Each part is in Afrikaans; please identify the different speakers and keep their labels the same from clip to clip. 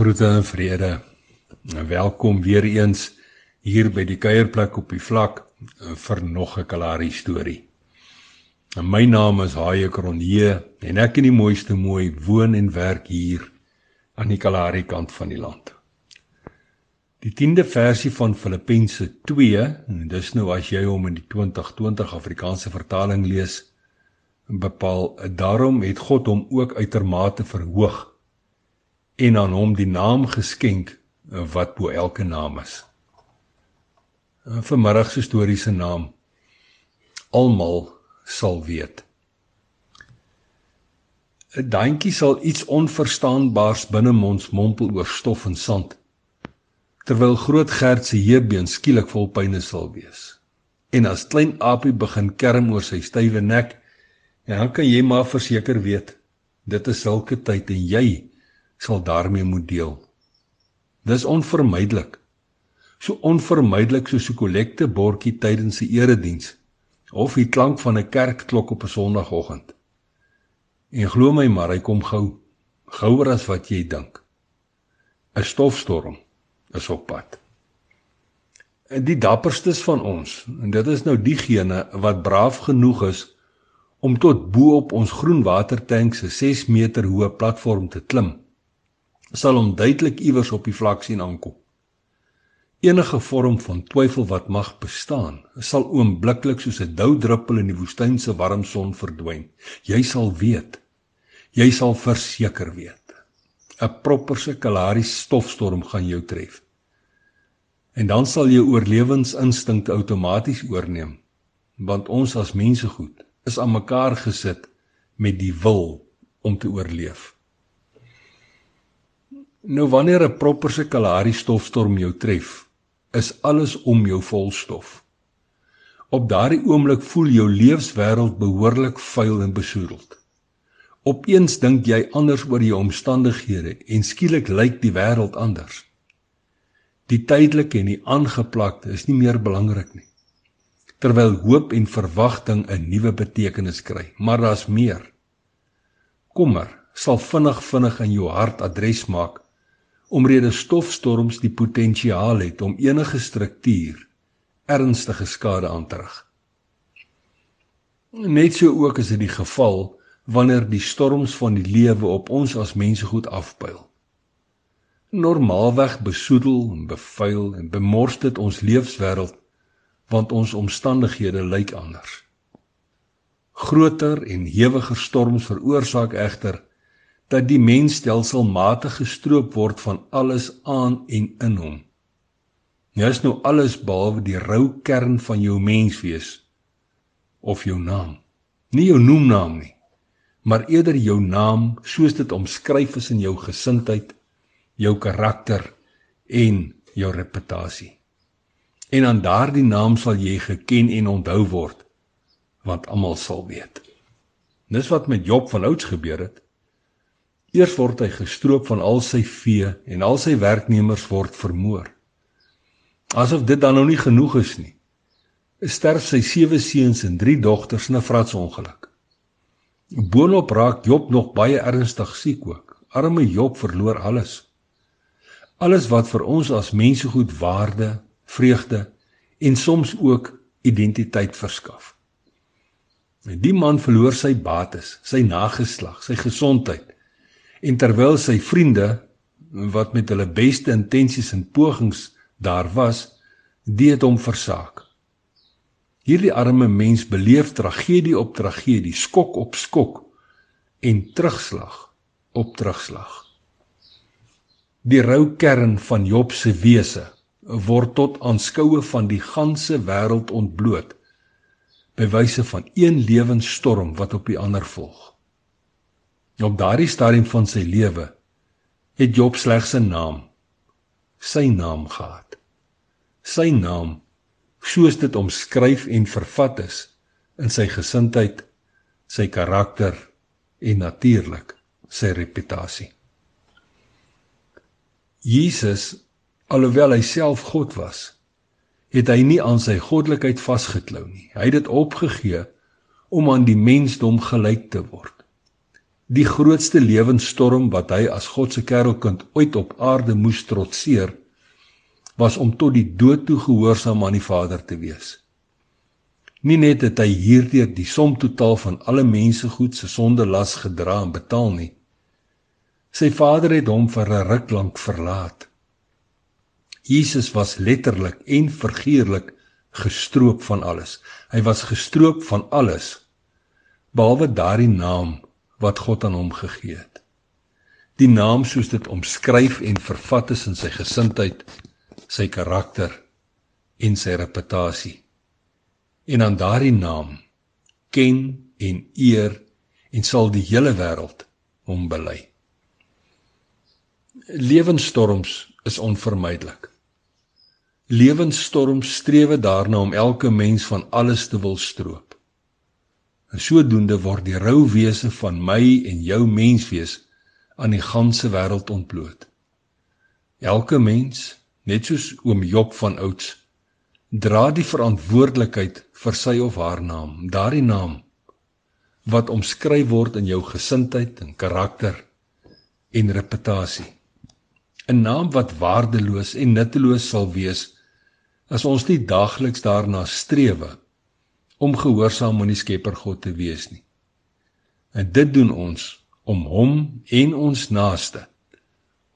Speaker 1: Groete en vrede. Welkom weer eens hier by die kuierplek op die vlak vir nog 'n Kalahari storie. My naam is Haie Kronje en ek in die mooiste mooi woon en werk hier aan die Kalahari kant van die land. Die 10de versie van Filippense 2, en dis nou as jy hom in die 2020 Afrikaanse vertaling lees, bepaal daarom het God hom ook uitermate verhoog en aan hom die naam geskenk wat bo elke naam is. Vanmiddag se storie se naam almal sal weet. 'n Daantjie sal iets onverstaanbaars binne ons mompel oor stof en sand terwyl groot Gert se heupbeen skielik vol pyne sal wees. En as klein Apie begin kerm oor sy stywe nek, ja, dan kan jy maar verseker weet, dit is sulke tyd en jy sal daarmee moet deel. Dis onvermydelik. So onvermydelik soos 'n kollekte bordjie tydens 'n erediens of die klank van 'n kerkklok op 'n Sondagoggend. En glo my maar, hy kom gou, gouer as wat jy dink. 'n Stofstorm is op pad. En die dapperstes van ons, en dit is nou diegene wat braaf genoeg is om tot bo op ons groenwatertank se 6 meter hoë platform te klim sal hom duidelik iewers op die vlak sien aankom. Enige vorm van twyfel wat mag bestaan, sal oombliklik soos 'n dou druppel in die woestyn se warm son verdwyn. Jy sal weet. Jy sal verseker weet. 'n Propperse Kalahari stofstorm gaan jou tref. En dan sal jou oorlewingsinstink outomaties oorneem, want ons as mense goed is aan mekaar gesit met die wil om te oorleef. Nou wanneer 'n propperse Kalahari stofstorm jou tref, is alles om jou vol stof. Op daardie oomblik voel jou lewenswêreld behoorlik vuil en besoedeld. Opeens dink jy anders oor jou omstandighede en skielik lyk die wêreld anders. Die tydelike en die aangeplakte is nie meer belangrik nie. Terwyl hoop en verwagting 'n nuwe betekenis kry, maar daar's meer. Kommer sal vinnig vinnig in jou hart adres maak omrede stofstorms die potensiaal het om enige struktuur ernstige skade aan te rig. Net so ook is dit die geval wanneer die storms van die lewe op ons as mense goed afpyl. Normaalweg besoedel en bevuil en bemors dit ons lewenswêreld want ons omstandighede lyk anders. Groter en hewiger storms veroorsaak egter dat die mens stelselmatig gestroop word van alles aan en in hom. Jy is nou alles behalwe die rou kern van jou menswees of jou naam. Nie jou noemnaam nie, maar eerder jou naam soos dit omskryf is in jou gesindheid, jou karakter en jou reputasie. En aan daardie naam sal jy geken en onthou word, want almal sal weet. Dis wat met Job van ouds gebeur het. Eers word hy gestroop van al sy vee en al sy werknemers word vermoor. Asof dit dan nou nie genoeg is nie. Sterf sy sewe seuns en drie dogters in 'n vratsongeluk. Boonop raak Job nog baie ernstig siek ook. Arme Job verloor alles. Alles wat vir ons as mense goed waarde, vreugde en soms ook identiteit verskaf. Die man verloor sy bates, sy nageslag, sy gesondheid En terwyl sy vriende wat met hulle beste intensies en pogings daar was, deed hom versaak. Hierdie arme mens beleef tragedie op tragedie, skok op skok en terugslag op terugslag. Die rou kern van Job se wese word tot aanskoue van die ganse wêreld ontbloot by wyse van een lewensstorm wat op die ander volg. Op daardie stadium van sy lewe het Job slegs 'n naam, sy naam gehad. Sy naam soos dit omskryf en vervat is in sy gesindheid, sy karakter en natuurlik sy reputasie. Jesus, alhoewel hy self God was, het hy nie aan sy goddelikheid vasgeklou nie. Hy het dit opgegee om aan die mensdom gelyk te word Die grootste lewensstorm wat hy as God se kerelkind ooit op aarde moes trotseer, was om tot die dood toe gehoorsaam aan die Vader te wees. Nie net het hy hierdeur die som totaal van alle mense goed se sonde las gedra en betaal nie. Sy Vader het hom vir 'n ruk lank verlaat. Jesus was letterlik en figuurlik gestroop van alles. Hy was gestroop van alles behalwe daardie naam wat God aan hom gegee het. Die naam soos dit omskryf en vervat is in sy gesindheid, sy karakter en sy reputasie en aan daardie naam ken en eer en sal die hele wêreld hom bely. Lewensstorms is onvermydelik. Lewensstorms strewe daarna om elke mens van alles te wil stroop. En sodoende word die rou wese van my en jou menswees aan die ganse wêreld ontbloot. Elke mens, net soos oom Job van ouds, dra die verantwoordelikheid vir sy of haar naam, daardie naam wat omskryf word in jou gesindheid en karakter en reputasie. 'n Naam wat waardeloos en nutteloos sal wees as ons nie daagliks daarna strewe om gehoorsaam aan die Skepper God te wees nie. En dit doen ons om hom en ons naaste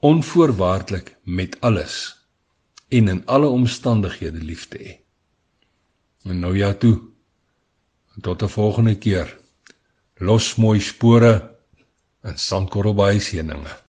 Speaker 1: onvoorwaardelik met alles en in alle omstandighede lief te hê. En nou ja toe. Tot 'n volgende keer. Los mooi spore in Sandkorrelbaai seëninge.